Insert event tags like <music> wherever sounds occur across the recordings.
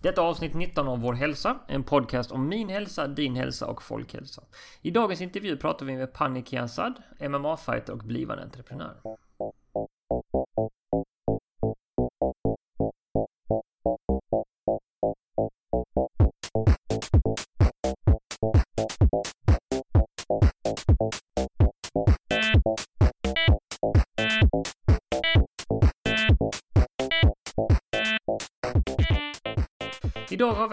Detta avsnitt 19 av Vår hälsa, en podcast om min hälsa, din hälsa och folkhälsa. I dagens intervju pratar vi med Pani Kiansad, MMA-fighter och blivande entreprenör.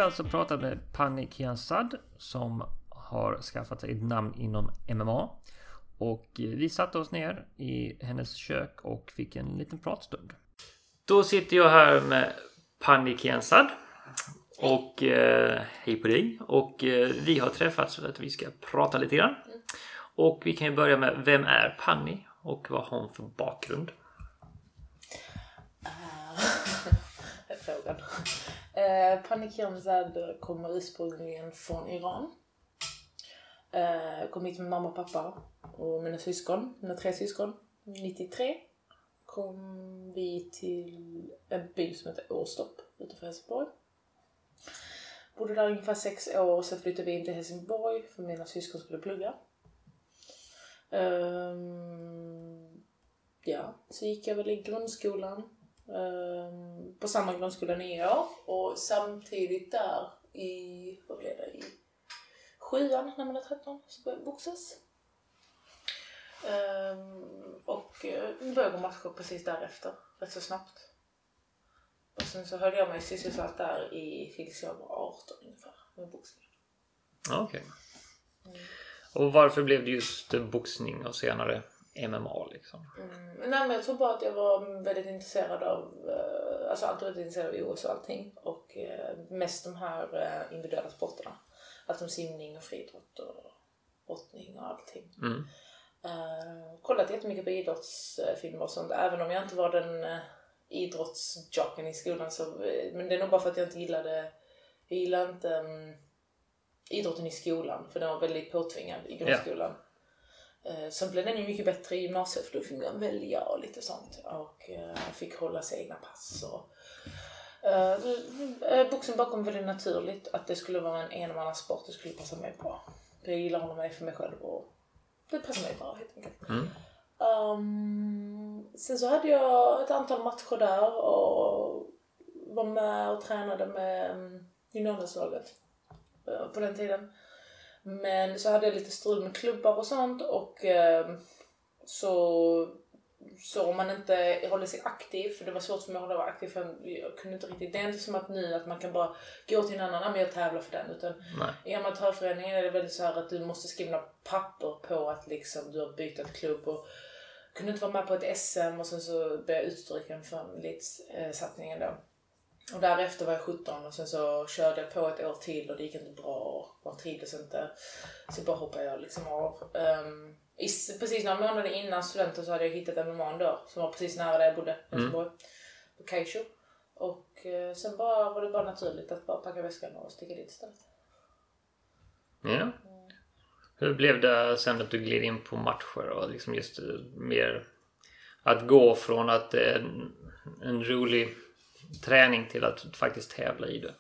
Alltså pratat med Pani Kiansad som har skaffat sig ett namn inom MMA. Och vi satte oss ner i hennes kök och fick en liten pratstund. Då sitter jag här med Pani Kiansad. Och eh, hej på dig. Och eh, vi har träffats för att vi ska prata lite grann. Och vi kan ju börja med, vem är Pani? Och vad har hon för bakgrund? <laughs> Frågan. Eh, Panikhamzad kommer ursprungligen från Iran. Eh, kom hit med mamma och pappa och mina syskon, mina tre syskon. 93 kom vi till en by som heter Åstorp utanför Helsingborg. Bodde där ungefär sex år och sen flyttade vi in till Helsingborg för mina syskon skulle plugga. Um, ja, så gick jag väl i grundskolan um, på samma grundskola nio år och samtidigt där i, vad blev det, i sjuan när man är 13 så började jag boxas. Um, och uh, började gå matcher precis därefter, rätt så snabbt. Och sen så höll jag mig sysselsatt där i, tills jag var 18 ungefär med boxning. Okej. Okay. Mm. Och varför blev det just boxning och senare MMA liksom? Mm, nej men jag tror bara att jag var väldigt intresserad av, eh, alltså alltid varit intresserad av OS och allting och eh, mest de här eh, individuella sporterna. Allt om simning och friidrott och brottning och allting. Mm. Uh, kollat jättemycket på idrottsfilmer och sånt även om jag inte var den idrottsjocken i skolan så, men det är nog bara för att jag inte gillade, jag gillade inte um, idrotten i skolan för den var väldigt påtvingad i grundskolan. Yeah. Eh, sen blev den ju mycket bättre i gymnasiet för då fick man välja och lite sånt och eh, fick hålla sig egna pass och Uh, boxen bakom väldigt naturligt att det skulle vara en enmannasport, det skulle passa mig bra. Jag gillar honom mig för mig själv och det passar mig bra helt enkelt. Mm. Um, sen så hade jag ett antal matcher där och var med och tränade med um, juniorlandslaget på den tiden. Men så hade jag lite strul med klubbar och sånt och eh, så, så om man inte håller sig aktiv, för det var svårt för mig att hålla aktiv för jag kunde inte riktigt, det är inte som att nu att man kan bara gå till en annan, men jag tävlar för den. Utan Nej. i amatörföreningen är det väldigt så här att du måste skriva papper på att liksom du har bytt klubb och kunde inte vara med på ett SM och sen så blev jag utstryken för elitsatsningen då. Och därefter var jag 17 och sen så körde jag på ett år till och det gick inte bra och man trivdes inte. Så bara hoppade jag liksom av. Um, i, precis några månader innan studenten så hade jag hittat MMA då som var precis nära där jag bodde, mm. på Kaisho. Och uh, sen bara var det bara naturligt att bara packa väskan och sticka dit istället. Ja. Mm. Hur blev det sen att du gled in på matcher och liksom just mer att gå från att det är en, en rolig träning till att faktiskt tävla i det?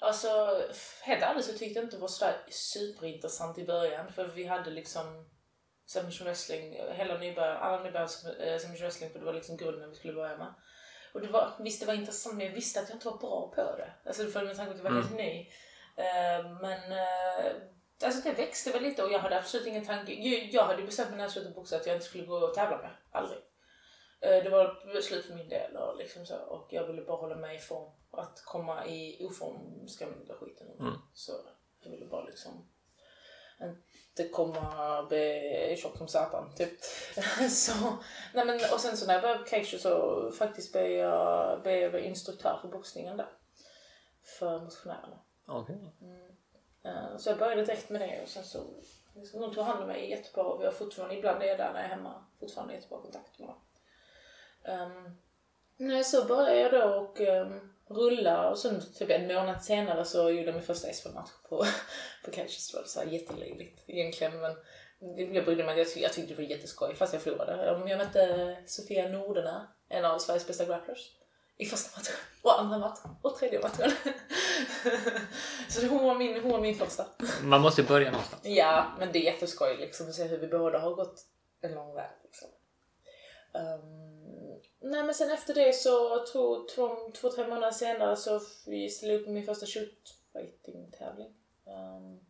Alltså, helt ärligt så tyckte jag inte det var sådär superintressant i början för vi hade liksom submission wrestling, hela nybörjaren, alla nybörjare eh, submission wrestling för det var liksom grunden vi skulle börja med. Och det var, visst det var intressant men jag visste att jag inte var bra på det. Alltså för med tanke på att jag var mm. helt ny. Uh, men uh, alltså det växte väl lite och jag hade absolut ingen tanke. Jag, jag hade bestämt mig när jag slutade boxa att jag inte skulle gå och tävla med. Aldrig. Eh, det var slut för min del och, liksom så, och jag ville bara hålla mig i form. Att komma i oform ska man inte skiten mm. Så jag ville bara liksom inte komma bli tjock som satan typ. <laughs> så, nej men, och sen så när jag började på Keisho så faktiskt blev jag, blev jag instruktör för boxningen där. För motionärerna. Okay. Mm. Uh, så jag började direkt med det och sen så liksom, de tog hand om mig jättebra och vi har fortfarande, ibland är jag där när jag är hemma, fortfarande jättebra kontakt med dem. Um, så började jag då och um, rulla och sen typ en månad senare så gjorde jag min första SVL-match på, <laughs> på Catchers Så jättelöjligt egentligen men jag brydde mig jag, jag tyckte det var jätteskoj fast jag förlorade. Jag mötte Sofia Norderna, en av Sveriges bästa grapplers I första matchen, <laughs> och andra matchen, och tredje matchen. <laughs> så hon var, min, hon var min första. Man måste ju börja någonstans. Ja, men det är jätteskoj liksom att se hur vi båda har gått en lång väg. Liksom. Um, nej men sen efter det så tror två, två tre månader senare så ställde upp min första shootfighting tävling. Um,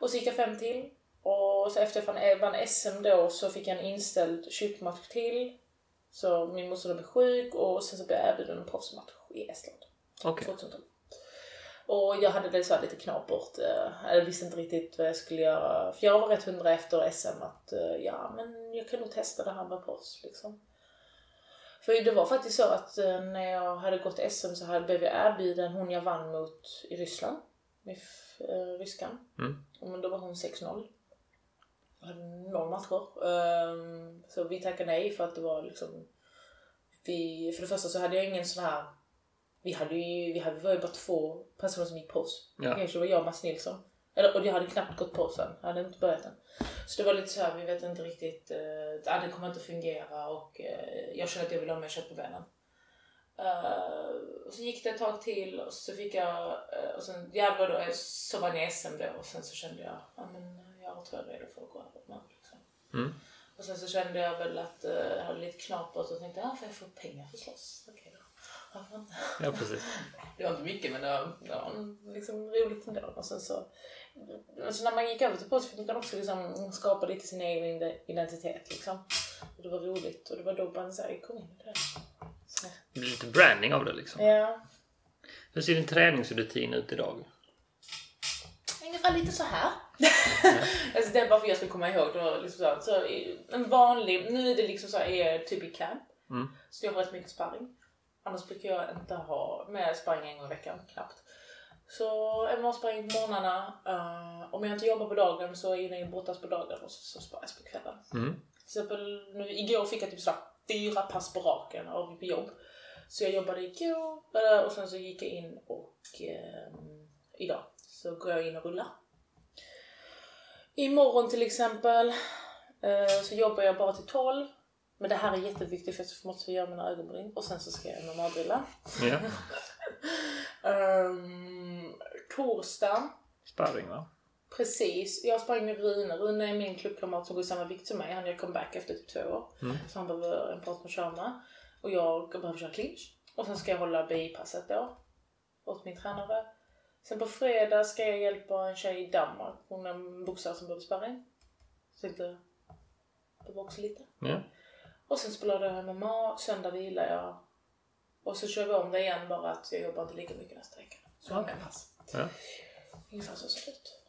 och så gick jag fem till. Och så efter jag vann SM då så fick jag en inställd shootmatch till. Så min motståndare blev sjuk och sen så blev jag erbjuden en proffsmatch i Estland. Okay. 2012. Och jag hade det så lite knapert. Eh, jag visste inte riktigt vad jag skulle göra. För jag var rätt hundra efter SM att eh, ja, men jag kan nog testa det här med proffs liksom. För det var faktiskt så att eh, när jag hade gått SM så hade, blev jag erbjuden hon jag vann mot i Ryssland. Med äh, ryskan. Mm. Men då var hon 6-0. Jag hade noll matcher. Um, så vi tackade nej för att det var liksom... Vi, för det första så hade jag ingen sån här vi hade ju, vi hade, vi var ju bara två personer som gick på oss. Ja. Kanske var jag och Mats Nilsson. Eller, och jag hade knappt gått på sen. Jag hade inte börjat än. Så det var lite så här, vi vet inte riktigt. Uh, det kommer inte fungera och uh, jag kände att jag ville ha mer kött på benen. Uh, och så gick det ett tag till och så fick jag, uh, och sen, ja, då, så vann jag SM då och sen så kände jag, ja men jag tror jag är redo för att gå över. Liksom. Mm. Och sen så kände jag väl att uh, jag hade lite knapert och tänkte, ja får jag få pengar för slåss? Okay, Ja, precis. Det var inte mycket men det var, det var liksom roligt ändå. Och sen så, alltså när man gick över till post fick man också liksom skapa lite sin egen identitet. Liksom. Och det var roligt och det var då Banzai kom in i det. Så. Det blir lite branding av det liksom. Ja. Hur ser din träningsrutin ut idag? Ungefär lite så här. Ja. <laughs> alltså det är bara för att jag ska komma ihåg. Det var liksom så, så en vanlig, nu är det liksom så här, är typ i camp. Mm. Så jag har rätt mycket sparring. Annars brukar jag inte ha med sparring en gång i veckan, knappt. Så MMA-sparring på morgnarna. Uh, om jag inte jobbar på dagen så är jag brottas på dagen och så, så sparras på kvällen. Mm. Till exempel nu, igår fick jag typ sådär fyra pass på raken av jobb. Så jag jobbade igår och sen så gick jag in och um, idag så går jag in och rullar. Imorgon till exempel uh, så jobbar jag bara till 12 men det här är jätteviktigt för jag måste göra mina ögonbryn och sen så ska jag normaldrilla. Ja. <laughs> um, torsdag. Sparring va? Precis. Jag sprang med Rune. Rune är min klubbkamrat som går i samma vikt som mig. Han gör comeback efter typ två år. Mm. Så han behöver en partner att köra med. Och jag behöver köra clinch. Och sen ska jag hålla BI-passet då. Åt min tränare. Sen på fredag ska jag hjälpa en tjej i Danmark. Hon är en boxare som behöver sparring. Så inte... Det var också lite. Ja. Och sen spelar jag MMA, söndag vilar jag. Och så kör vi om det igen bara att jag jobbar inte lika mycket nästa vecka. Så okay. pass. Ja. Ungefär så ser det ut.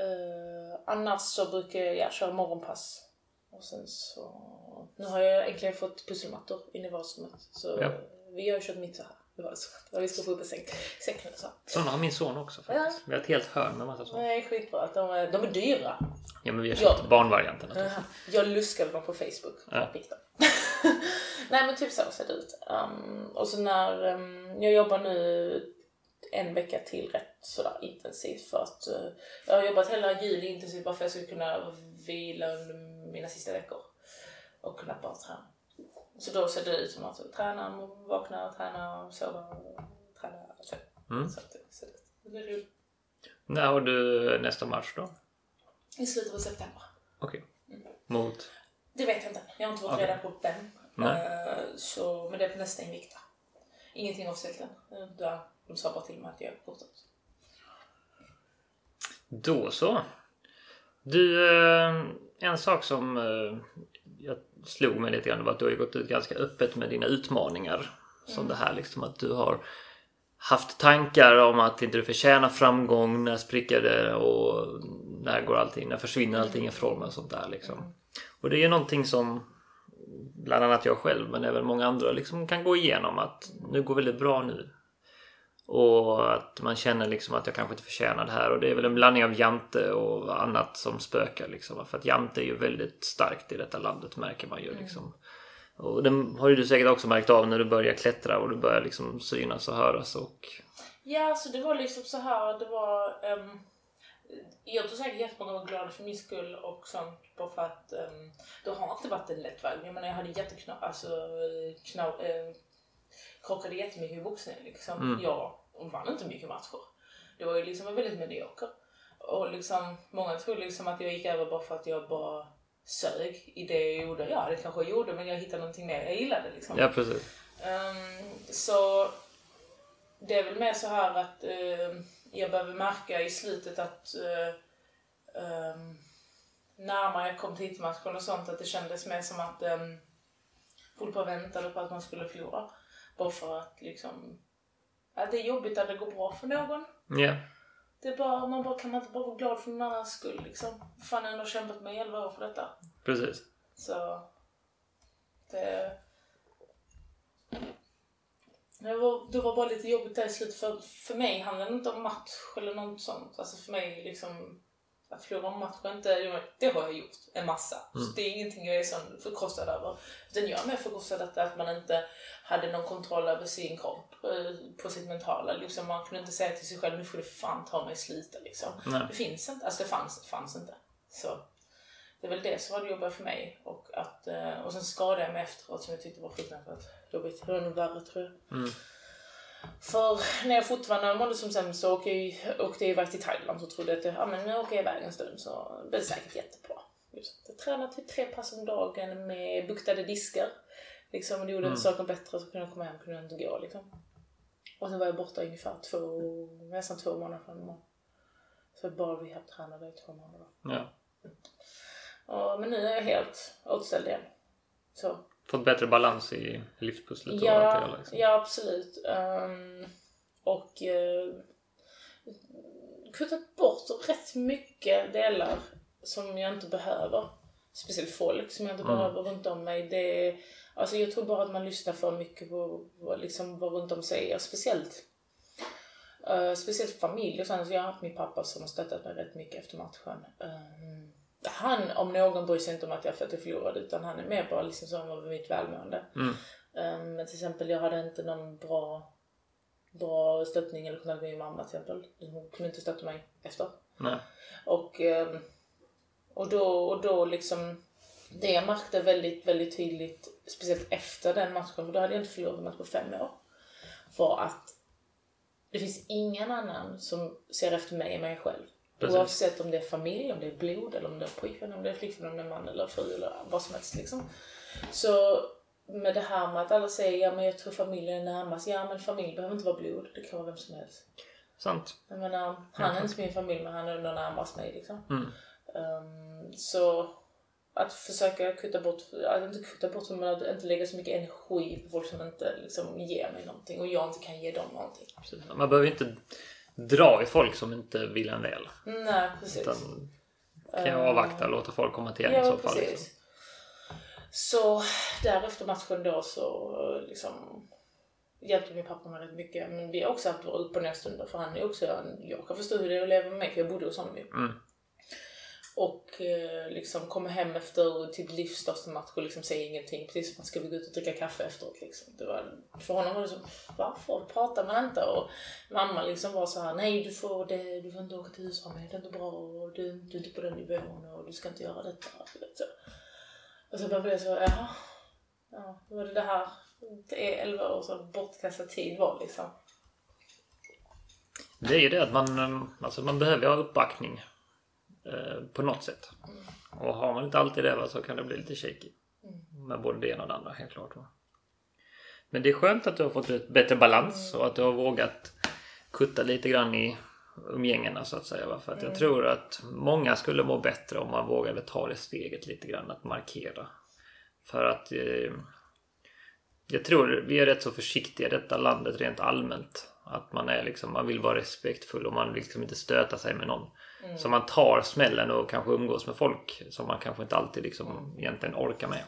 Uh, annars så brukar jag köra morgonpass. Och sen så... Nu har jag äntligen fått pusselmattor in i vardagsrummet. Så ja. vi har kört mitt så här. Det var så. Vi ska få upp en säng. Sängen så. Sådana har min son också faktiskt. Ja. Vi har ett helt hörn med massa sådana. Nej, skitbra. De är, de är dyra. Ja, men vi har köpt jag, barnvarianten. Jag luskade dem på Facebook. Ja. <laughs> Nej, men typ så ser det ut. Um, och så när um, jag jobbar nu en vecka till rätt sådär intensivt för att uh, jag har jobbat hela juli intensivt bara för att jag ska kunna vila under mina sista veckor och kunna bara träna. Så då ser det ut som att träna, vakna, träna, sova, träna. Så, mm. så, att, så det blir roligt. När har du nästa match då? I slutet av september. Okej. Okay. Mm. Mot? Det vet jag inte. Jag har inte fått okay. reda på vem. Uh, så, men det är på nästa invikta. Ingenting officiellt än. De sa bara till mig att jag är borta. Då så. Du, eh, en sak som eh, jag slog mig lite grann var att du har gått ut ganska öppet med dina utmaningar. Mm. Som det här liksom att du har haft tankar om att inte du förtjänar framgång, när spricker det och när går allting, när försvinner allting ifrån mig och sånt där liksom. Och det är ju någonting som bland annat jag själv men även många andra liksom kan gå igenom att nu går väldigt bra nu. Och att man känner liksom att jag kanske inte förtjänar det här och det är väl en blandning av jante och annat som spökar liksom. För att jante är ju väldigt starkt i detta landet märker man ju mm. liksom. Och det har ju du säkert också märkt av när du börjar klättra och du börjar liksom synas och höras och... Ja, alltså det var liksom så här, det var... Um, jag tror säkert jättemånga var glada för min skull och sånt bara för att um, det har inte varit en lätt väg. Jag menar jag hade jätteknap, alltså knap, uh, krockade jättemycket i boxningen liksom. Mm. Jag vann inte mycket matcher. Det var ju liksom väldigt medioker. Och liksom, många tror liksom att jag gick över bara för att jag bara sög i det jag gjorde. Ja, det kanske jag gjorde, men jag hittade någonting mer jag gillade liksom. Ja, precis. Um, så det är väl mer så här att uh, jag behöver märka i slutet att uh, um, närmare jag kom till hitmatchen och sånt att det kändes mer som att um, folk väntade på att man skulle förlora. Bara för att liksom, att det är jobbigt att det går bra för någon. Ja. Yeah. Det är bara, man bara, kan man inte bara vara glad för någon annans skull liksom? Fan, jag har ändå kämpat med 11 år för detta. Precis. Så, det... Det var, det var bara lite jobbigt där i slutet för, för mig handlar det inte om match eller något sånt. Alltså för mig liksom att förlora en match inte, det har jag gjort en massa. Mm. Så det är ingenting jag är så förkrossad över. Utan jag är mer förkrossad att, att man inte hade någon kontroll över sin kropp eh, på sitt mentala. Liksom man kunde inte säga till sig själv, nu får du fan ta mig sluta liksom. Det finns inte, alltså det fanns, fanns inte. Så det är väl det som var det jobbiga för mig. Och, att, eh, och sen skadade jag mig efteråt som jag tyckte var fruktansvärt jobbigt. Det var nog värre tror jag. Mm. För när jag fortfarande mådde som sämst så åkte jag, åkte jag iväg till Thailand och trodde att ja, men nu åker jag iväg en stund så blir det säkert jättebra. Jag tränade typ tre pass om dagen med buktade diskar. Liksom, det gjorde mm. inte saken bättre så kunde jag komma hem kunde jag inte gå liksom. Och sen var jag borta ungefär två, nästan två månader från mig. Så jag bara rehabtränade i två månader. Ja. Och, men nu är jag helt återställd igen. Så fått bättre balans i livspusslet? Ja, och allt det, liksom. ja absolut. Um, och uh, kuttat bort rätt mycket delar som jag inte behöver. Speciellt folk som jag inte mm. behöver runt om mig. Det, alltså jag tror bara att man lyssnar för mycket på vad, liksom, vad runt om säger. Speciellt uh, speciellt familj och sånt. Så jag har haft min pappa som har stöttat mig rätt mycket efter matchen. Um, han om någon bryr sig inte om att jag för att jag förlorade utan han är mer bara liksom så om mitt välmående. Mm. Um, men till exempel jag hade inte någon bra, bra stöttning eller kontakt med min mamma till exempel. Hon kunde inte stötta mig efter. Nej. Och, um, och, då, och då liksom det jag märkte väldigt, väldigt tydligt, speciellt efter den matchen, för då hade jag inte förlorat en match på fem år, var att det finns ingen annan som ser efter mig än mig själv. Precis. Oavsett om det är familj, om det är blod, eller om det är pojkvän, om det är flickvän, om det är man eller fru eller vad som helst liksom. Så med det här med att alla säger ja men jag tror familjen är närmast. Ja men familj behöver inte vara blod, det kan vara vem som helst. Sant. Jag menar, han är inte min familj men han är ändå närmast mig liksom. Mm. Um, så att försöka kutta bort, att inte kutta bort men att inte lägga så mycket energi på folk som inte liksom ger mig någonting och jag inte kan ge dem någonting. Precis. Man behöver inte dra i folk som inte vill en väl. Nej, precis. Utan kan jag avvakta och låta folk komma till en ja, i så fall. Liksom. Så därefter matchen då så liksom hjälpte min pappa mig rätt mycket. Men vi har också haft våra upp och nerstunder för han är också, jag kan förstå hur det är att leva med mig för jag bodde hos honom ju. Mm. Och eh, liksom kommer hem efter typ livs största match och liksom säger ingenting. Precis som att ska vi gå ut och dricka kaffe efteråt liksom. Det var, för honom var det så, varför pratar man inte? Och mamma liksom var så här, nej du får, det, du får inte åka till USA med, det är inte bra och du, du är inte på den nivån och du ska inte göra detta. Så. Och så började jag så, jaha. Ja, då var det det här, det är 11 år så bortkastad tid var liksom. Det är ju det att man, eh, alltså man behöver ha uppbackning på något sätt. Och har man inte alltid det så kan det bli lite shaky. Med både det ena och det andra helt klart. Va? Men det är skönt att du har fått bättre balans och att du har vågat kutta lite grann i umgängena så att säga. Va? För att jag tror att många skulle må bättre om man vågade ta det steget lite grann att markera. För att eh, jag tror vi är rätt så försiktiga i detta landet rent allmänt. Att man är liksom, man vill vara respektfull och man vill liksom inte stöta sig med någon. Mm. Så man tar smällen och kanske umgås med folk som man kanske inte alltid liksom mm. egentligen orkar med.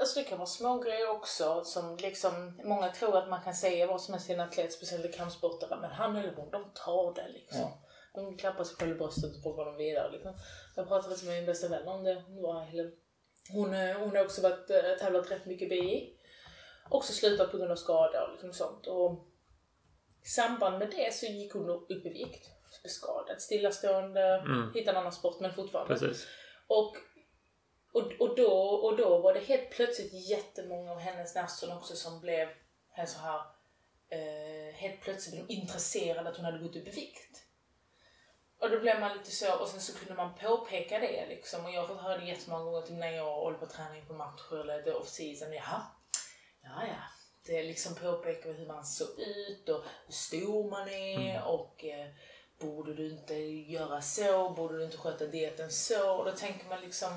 Alltså det kan vara små grejer också som liksom många tror att man kan säga vad som helst till en atlet, speciellt i kampsportare, men han eller hon, de tar det liksom. Ja. De klappar sig själva i bröstet och går de vidare liksom. Jag pratade med min bästa vän om det. Hon, hon har också varit, äh, tävlat rätt mycket BI. Också slutat på grund av skada och liksom sånt. Och i samband med det så gick hon upp i vikt skadad, stillastående, mm. hitta en annan sport men fortfarande. Precis. Och, och, och, då, och då var det helt plötsligt jättemånga av hennes närstående också som blev så här eh, helt plötsligt blev de intresserade att hon hade gått upp i vikt. Och då blev man lite så, och sen så kunde man påpeka det liksom. Och jag har fått höra det jättemånga gånger typ när jag håller på träna inför matcher eller off-season. Jaha, ja ja. Det liksom påpekar hur man såg ut och hur stor man är Mm. och eh, borde du inte göra så, borde du inte sköta dieten så. Och då tänker man liksom,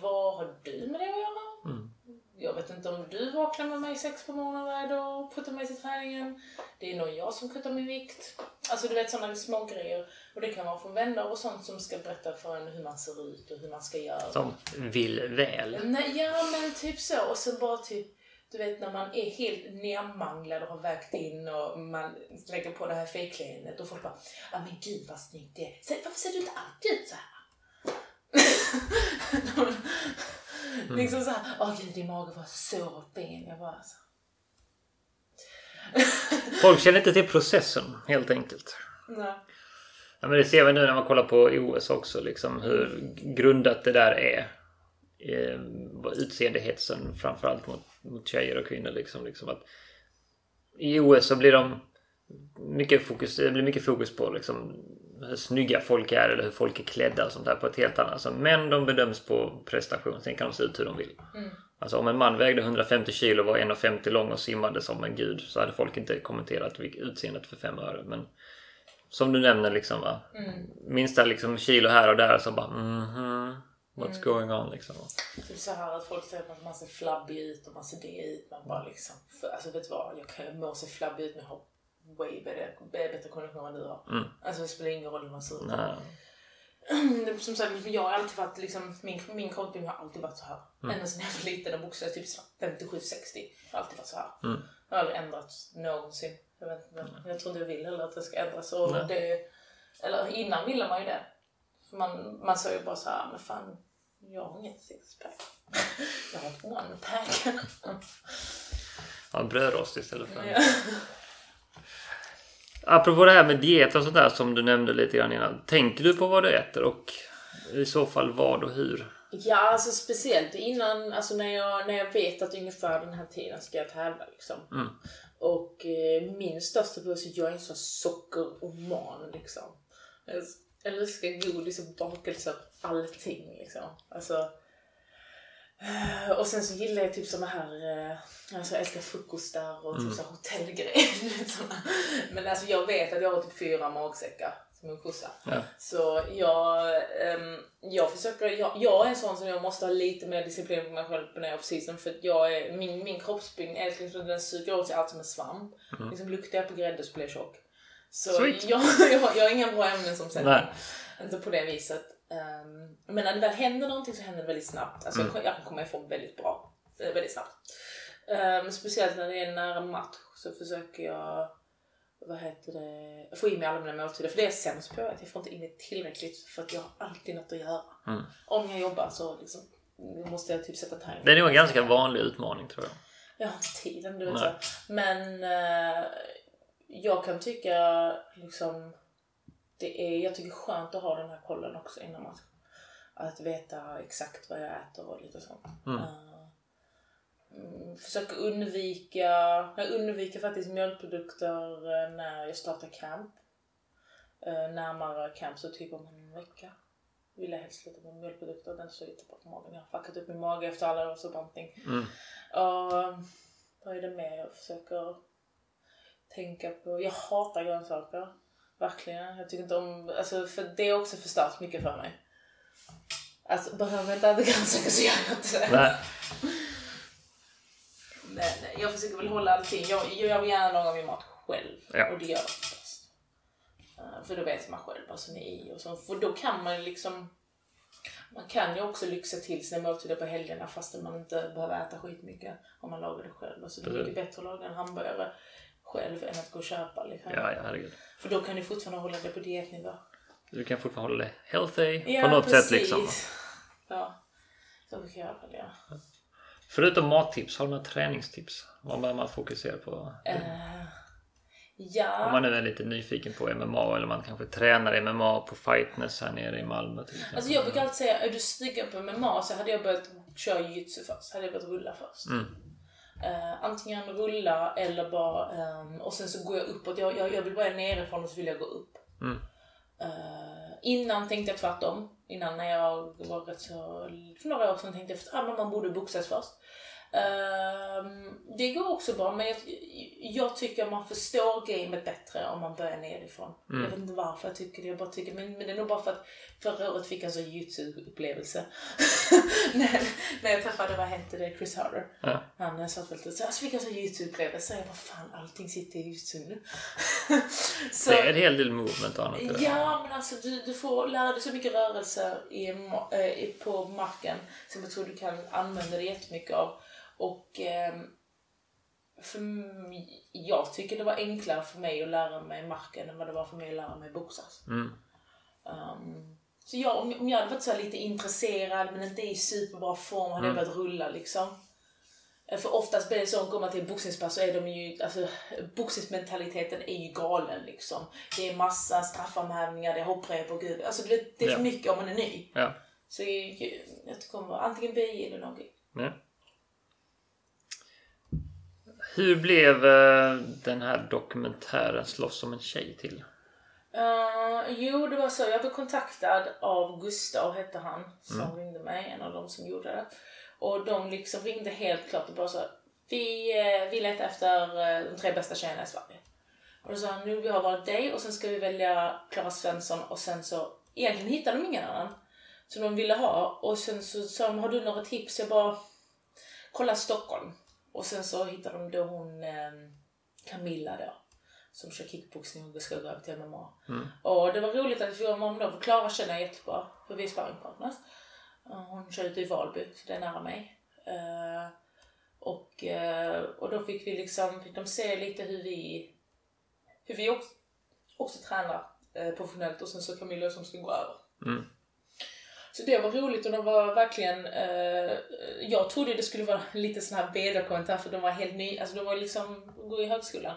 vad har du med det att göra? Mm. Jag vet inte om du vaknar med mig sex på morgonen varje dag och puttar mig till träningen. Det är nog jag som kuttar min vikt. Alltså du vet sådana små grejer. Och det kan vara från vänner och sånt som ska berätta för en hur man ser ut och hur man ska göra. Som vill väl. Nej, ja men typ så. Och sen bara typ, du vet när man är helt nermanglad och har vägt in och man lägger på det här fejkleendet och folk bara ja men gud vad snyggt det är. Så, Varför ser du inte alltid ut så här? Liksom så här, åh gud din mage var så fin. Jag bara alltså. Folk känner inte till processen helt enkelt. Nej. Ja, men det ser vi nu när man kollar på OS också, liksom hur grundat det där är. Eh, utseendehetsen framförallt mot, mot tjejer och kvinnor. Liksom, liksom att I OS så blir de mycket fokus, det blir mycket fokus på liksom, hur snygga folk är eller hur folk är klädda och sånt där på ett helt annat sätt. Men de bedöms på prestation, sen kan de se ut hur de vill. Mm. Alltså om en man vägde 150 kilo, var 1,50 lång och simmade som en gud så hade folk inte kommenterat utseendet för fem öre. Men som du nämner liksom va. Mm. Minsta liksom kilo här och där så bara mhm. What's going on liksom. Typ så här att folk säger att man ser flabbig ut och man ser det ut. Man bara liksom, för, alltså vet du vad? Jag kan må se flabbig ut men jag har way bättre, bättre kondition än du har. Mm. Alltså det spelar ingen roll hur man ser ut. Nej. <clears throat> Som sagt, jag har alltid varit liksom, min, min kroppsbyggnad har alltid varit så här. Mm. Ända sedan jag var liten och boxade typ så här 57-60. Jag har alltid varit så här. Mm. Jag har aldrig ändrats någonsin. Jag, vet inte, jag tror inte jag vill heller att det ska ändras. Och det, eller innan ville man ju det. Man, man sa ju bara så här, men fan, jag har inget sixpack. jag har ett one pack. Ja, brödrost istället för Ja. Apropå det här med diet och sånt där som du nämnde lite grann innan. Tänker du på vad du äter och i så fall vad och hur? Ja, alltså speciellt innan, alltså när jag, när jag vet att ungefär den här tiden ska jag tävla liksom. Mm. Och eh, min största buss är att jag är en sån sockeroman liksom. Jag älskar godis och bakelser, allting liksom. Alltså, eh, och sen så gillar jag typ såna här, eh, alltså jag älskar frukostar och typ Mm. så hotellgrejer. <laughs> Men alltså jag vet att jag har typ fyra magsäckar som en kossa. Ja. Så jag, ehm, jag försöker, jag, jag är en sån som jag måste ha lite mer disciplin på mig själv när jag är off-season för jag är, min, min kroppsbyggnad är liksom, den suger åt sig allt som är svamp. Mm. Liksom luktar jag på grädde så blir jag tjock. Så jag, <laughs> jag, jag har inga bra ämnen som sätter. Nej. Inte på det viset. Ehm, men när det väl händer någonting så händer det väldigt snabbt. Alltså Mm. jag, kan komma ifrån väldigt bra, eh, väldigt snabbt. Ehm, speciellt när det är nära match så försöker jag vad heter det, få i mig alla mina måltider. För det är jag sämst på, att jag får inte in det tillräckligt för att jag har alltid något att göra. Mm. Om jag jobbar så liksom, måste jag typ sätta timer. Det är nog en ganska vanlig utmaning tror jag. Jag har inte tiden, du vet. Men eh, jag kan tycka liksom, det är, jag tycker skönt att ha den här kollen också innan match. Att veta exakt vad jag äter och lite sånt. Mm. Mm, försöker undvika, jag undviker faktiskt mjölkprodukter eh, när jag startar camp. Eh, närmare camp så typ om en vecka vill jag helst sluta med mjölkprodukter. Den står jättebra på magen. Jag har fuckat upp min mage efter alla års bantning. Mm. Och vad är det mer jag försöker tänka på? Jag hatar grönsaker. Verkligen. Jag tycker inte om, alltså för det är också förstört mycket för mig. Alltså behöver jag inte äta grönsaker så gör jag inte det. Nej. Men jag försöker väl hålla allting. Jag, jag vill gärna laga min mat själv. Ja. Och det gör jag oftast. Eh, För då vet man själv vad som är i och så. För då kan man liksom man kan ju också lyxa till sina måltider på helgerna fastän man inte behöver äta skitmycket om man lagar det själv. Alltså det är mycket bättre att laga en hamburgare själv än att gå och köpa. Liksom. Ja, ja, herregud. För då kan du fortfarande hålla det på dietnivå. Du kan fortfarande hålla det healthy Ja, på något precis. sätt liksom. Ja, så brukar jag väl göra. Förutom mattips, har du några träningstips? Vad bör man fokusera på? Eh, ja. Om man nu är lite nyfiken på MMA eller man kanske tränar MMA på Fightness här nere i Malmö till exempel. Alltså jag brukar alltid säga, är du sugen på MMA så hade jag börjat köra jujutsu först. Hade jag börjat rulla först. Mm. Uh, antingen rulla eller bara... Um, och sen så går jag uppåt. Jag, jag, jag vill börja nerifrån och så vill jag gå upp. Mm. Uh, innan tänkte jag tvärtom. Innan när jag var rätt så... För några år sedan tänkte jag att ah, man borde boxas först. Um, det går också bra men jag, jag, tycker man förstår gamet bättre om man börjar nerifrån. Mm. Jag vet inte varför jag tycker det. Jag bara tycker, men, men det är nog bara för att förra året fick jag en sån YouTube-upplevelse. <laughs> när, när jag träffade, vad hette det, Chris Harder. Ja. Han sa väl så, så fick jag en sån YouTube-upplevelse. Jag bara fan allting sitter i YouTube nu. <laughs> så, det är en hel del movement och annat. Ja men alltså du, du får lära dig så mycket rörelser i, äh, på marken som jag tror du kan använda dig jättemycket av. Och eh, för jag tycker det var enklare för mig att lära mig marken än vad det var för mig att lära mig boxas. Mm. Um, så jag, om, jag hade varit så lite intresserad men inte i superbra form hade mm. jag börjat rulla liksom. Eh, för oftast blir det så, går man till boxningspass så är de ju, alltså boxningsmentaliteten är ju galen liksom. Det är massa straffarmhävningar, det är hopprep och gud, alltså det, det är för ja. mycket om man är ny. Ja. Så jag, jag kommer antingen BI eller någonting. Ja. Hur blev uh, den här dokumentären Slåss som en tjej till? Uh, jo, det var så. Jag blev kontaktad av Gustav, hette han, som mm. ringde mig. En av dem som gjorde det. Och de liksom ringde helt klart och bara så vi, uh, vi letar efter de tre bästa tjejerna i Sverige. Och då sa han, nu vi har varit dig och sen ska vi välja Klara Svensson och sen så, egentligen hittade de ingen annan. Som de ville ha. Och sen så sa de, har du några tips? Jag bara, kolla Stockholm. Och sen så hittade de då hon eh, Camilla då. Som kör kickboxning och ska gå över till MMA. Mm. Och det var roligt att vi fick vara med om det. För Klara känner jag jättebra. För vi är sparringpartners. Hon kör ute i Valby, så det är nära mig. Uh, och, uh, och då fick vi liksom, fick de se lite hur vi, hur vi också, också tränar uh, professionellt och sen så Camilla som ska gå över. Mm. Så det var roligt och de var verkligen, eh, jag trodde det skulle vara lite sån här vederkommentar för de var helt nya, alltså de var liksom, går i högskolan.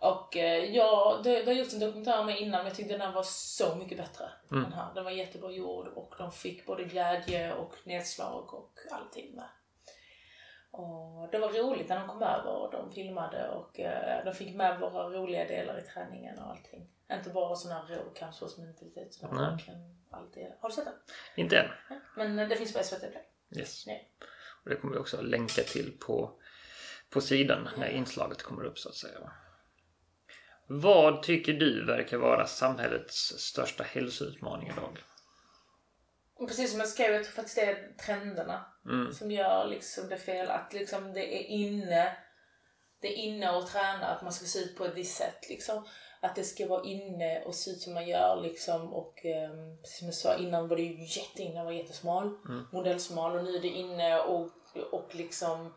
Och eh, ja, det, det har gjorts en dokumentär om mig innan men jag tyckte den här var så mycket bättre. Mm. Den, här. den var jättebra gjord och de fick både glädje och nedslag och allting med. Och det var roligt när de kom över och de filmade och eh, de fick med våra roliga delar i träningen och allting. Inte bara sån här rå kampsportsmentalitet utan verkligen allt det. Har du sett den? Inte än. Ja, men det finns på SVT Play. Yes. Nej. Och det kommer vi också länka till på, på sidan när inslaget kommer upp så att säga. Vad tycker du verkar vara samhällets största hälsoutmaning idag? precis som jag skrev, jag tror faktiskt det är trenderna mm. som gör liksom det fel. Att liksom det är inne det är inne att träna, att man ska se ut på ett visst sätt. Liksom. Att det ska vara inne och se ut som man gör. Liksom. Och um, som jag sa innan var det ju jätteinne vara jättesmal, mm. modellsmal. Och nu är det inne och, och liksom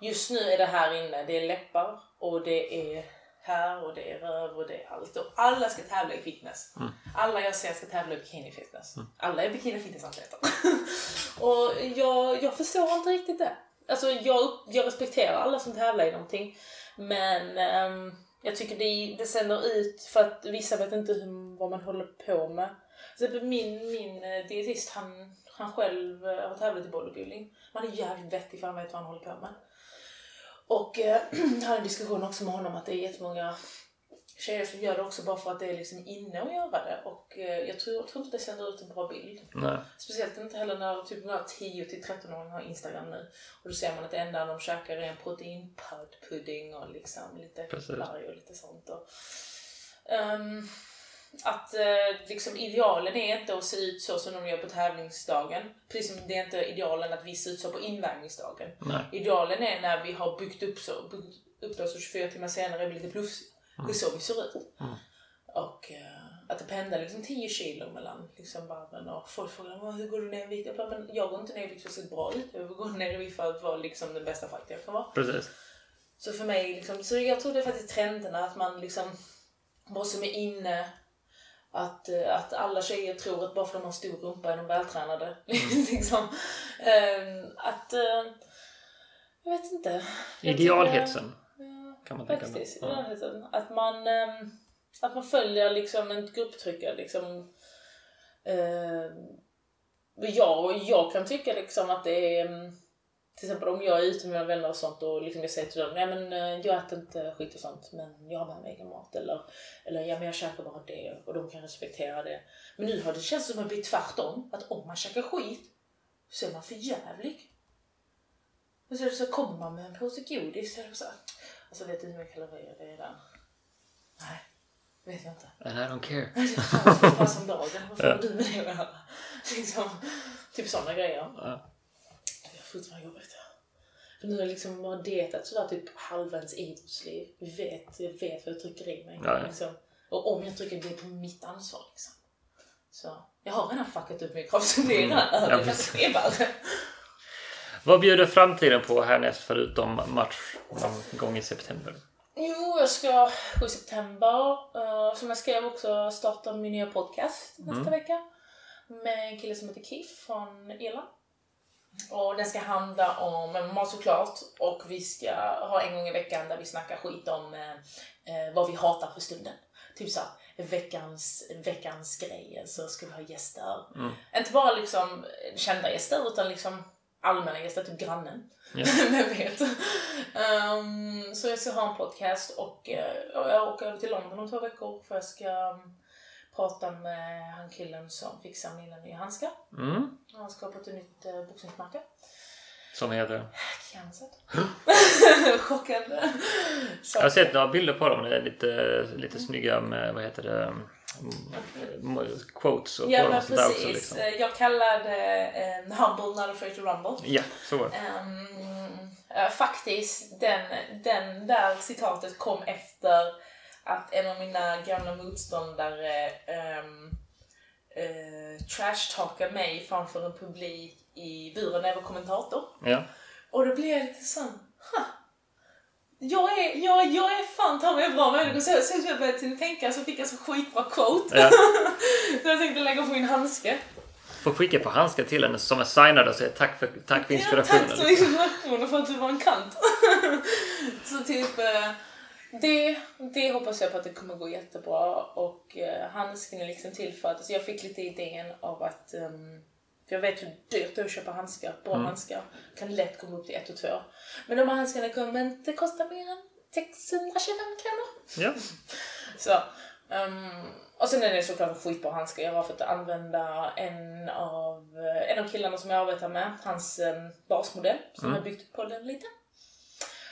just nu är det här inne. Det är läppar och det är här och det är röv och det är allt. Och alla ska tävla i fitness. Mm. Alla jag ser ska tävla i bikini fitness. Mm. Alla är bikini fitness-atleter. <laughs> och jag, jag förstår inte riktigt det. Alltså jag, jag respekterar alla som tävlar i någonting. Men um, jag tycker det, det sänder ut för att vissa vet inte hur, vad man håller på med. Så min, min eh, dietist han, han själv eh, har tävlat i bodybuilding. Han är jävligt vettig för han vet vad han håller på med. Och eh, <clears throat> jag hade en diskussion också med honom att det är jättemånga tjejer som gör det också bara för att det är liksom inne att göra det. Och eh, jag tror, tror inte det sänder ut en bra bild. Nej. Speciellt inte heller när typ några 10 till 13-åringar har Instagram nu. Och då ser man att det enda de käkar är en proteinpudding och liksom lite larj och lite sånt. Och, um, att eh, liksom idealen är inte att se ut så som de gör på tävlingsdagen. Precis som det är inte idealen att vi ser ut så på invägningsdagen. Nej. Idealen är när vi har byggt upp så, byggt upp det så 24 timmar senare är vi lite plufsiga. Det är så vi ser ut. Och eh, att det pendlar liksom 10 kilo mellan liksom varven och folk frågar hur går du ner i vikt? Jag bara, men jag går inte ner i vikt för att se bra ut. Jag går ner i vikt för att vara liksom den bästa fighter jag kan vara. Precis. Så för mig, liksom, så jag tror det är faktiskt trenderna att man liksom, vad som är inne att, eh, att alla tjejer tror att bara för att de har stor rumpa är de vältränade. Mm. <laughs> liksom. um, att... Uh, jag vet inte. Idealhetsen. Ja, kan man tänka faktiskt, idealhetsen. Att man, um, att man följer liksom en grupptryckare. Liksom, uh, jag, jag kan tycka liksom att det är... Um, till exempel om jag är ute med mina vänner och sånt och liksom jag säger till dem, nej men eh, jag äter inte skit och sånt men jag har med mig egen mat eller, eller ja men jag käkar bara det och de kan respektera det. Men nu har det känts som att det blir tvärtom, att om man käkar skit så är man för jävlig. Och så, så kommer man med en påse godis och så alltså vet du hur mycket kalorier det är där? Nej, vet jag inte. And I don't care. <laughs> Fan, pass om dagen, vad har du med det att göra? Liksom, typ sådana grejer. Ja. Det är fortfarande jobbigt. För nu har jag liksom bara dietat sådär typ halva ens idrottsliv. Jag vet, jag vet vad jag trycker i mig. Ja, ja. Liksom. Och om jag trycker det är på mitt ansvar liksom. Så jag har redan fuckat upp min kropp så det är redan över. Det är värre. Vad bjuder framtiden på härnäst förutom match någon gång i september? Jo, jag ska gå i september. Uh, som jag skrev också starta min nya podcast nästa Mm. vecka. Med en kille som heter Keith från Irland. Och den ska handla om MMA såklart. Och vi ska ha en gång i veckan där vi snackar skit om eh, eh, vad vi hatar för stunden. Typ såhär, veckans, veckans grejer så ska vi ha gäster. Mm. Inte bara liksom kända gäster utan liksom allmänna gäster, typ grannen. <laughs> Vem vet? Ehm, så jag ska ha en podcast och eh, jag åker över till London om två veckor för jag ska um, prata med han killen som fixar mina nya handskar. Mm. Han har skapat ett nytt uh, boxningsmärke. Som heter? Kansas. <gasps> Chockande. Så, Jag har sett några bilder på dem. Det är lite, lite snygga med, vad heter det, quotes och ja på dem sånt där också. Liksom. Eh, Jag kallade uh, Humble Not Afraid to Rumble. Ja, så var det. Eh, faktiskt, den, den där citatet kom efter att en av mina gamla motståndare um, uh, trashtalkade mig framför en publik i buren när jag var kommentator. Ja. Och då blev jag lite sån, huh. Jag är, jag, jag är fan ta mig bra människa. Så, så jag började tänka så fick jag så skitbra quote. Ja. <laughs> så jag tänkte lägga på min handske. Får skicka på handskar till henne som är signad och säga tack för, tack för inspirationen. Ja, tack för inspirationen för att du var en kant. <laughs> så typ, eh, det, det hoppas jag på att det kommer gå jättebra. Och eh, handsken är liksom till för att, alltså jag fick lite idén av att ehm, för jag vet hur dyrt det är att köpa handskar, bra handskar. Kan lätt komma upp till 1 och 2. Men de här handskarna kommer inte kosta mer än 625 kronor. Ja. <laughs> Så, ehm, och sen är det såklart skitbra handskar. Jag har fått använda en av, eh, en av killarna som jag arbetar med, hans um, basmodell, som har byggt på den lite.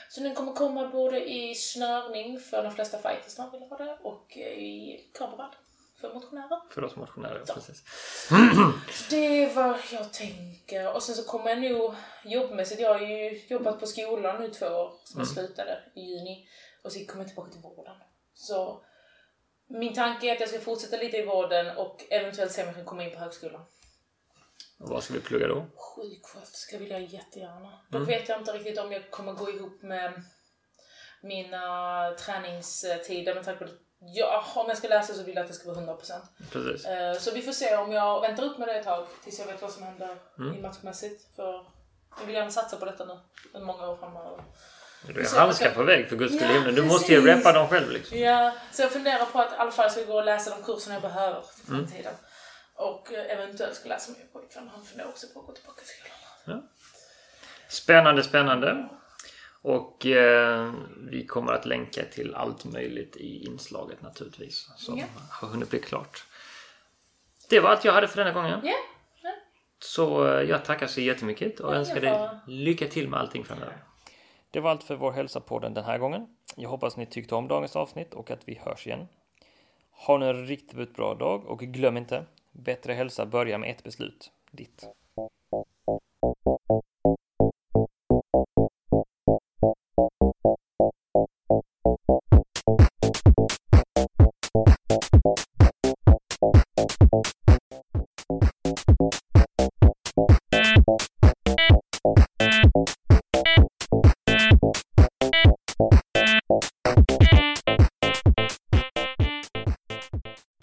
Så den kommer komma både i snörning för de flesta fightersna vill ha det och i kamerad för motionärer. För oss motionärer, Så. precis. Så <clears throat> det är vad jag tänker. Och sen så kommer jag nog jobbmässigt, jag har ju jobbat på skolan nu två år som jag slutade i juni. Och så kommer jag tillbaka till vården. Så min tanke är att jag ska fortsätta lite i vården och eventuellt se om jag kan komma in på högskolan. Och vad ska vi plugga då? Sjuksköterska vill jag jättegärna. Dock vet jag inte riktigt om jag kommer gå ihop med mina träningstider med tanke på ja, om jag ska läsa så vill jag att det ska vara 100%. Precis. Eh, Så vi får se om jag väntar upp med det ett tag tills jag vet vad som händer i matchmässigt. För jag vill gärna satsa på detta nu, en många år framöver. Du är handskar ska- på väg för guds skull Ja. Du måste ju reppa dem själv liksom. Ja, så jag funderar på att i alla fall ska gå och läsa de kurserna jag behöver för framtiden. Och eh, eventuellt ska läsa med min pojkvän. Han funderar också på att gå tillbaka till skolan. Spännande, spännande. Och eh, vi kommer att länka till allt möjligt i inslaget naturligtvis. Som Ja. har hunnit bli klart. Det var allt jag hade för denna gången. Ja, ja. Så eh, jag tackar så jättemycket och önskar dig lycka till med allting framöver. Det var allt för vår hälsa-podden den här gången. Jag hoppas ni tyckte om dagens avsnitt och att vi hörs igen. Ha nu en riktigt bra dag och glöm inte, bättre hälsa börjar med ett beslut. Ditt.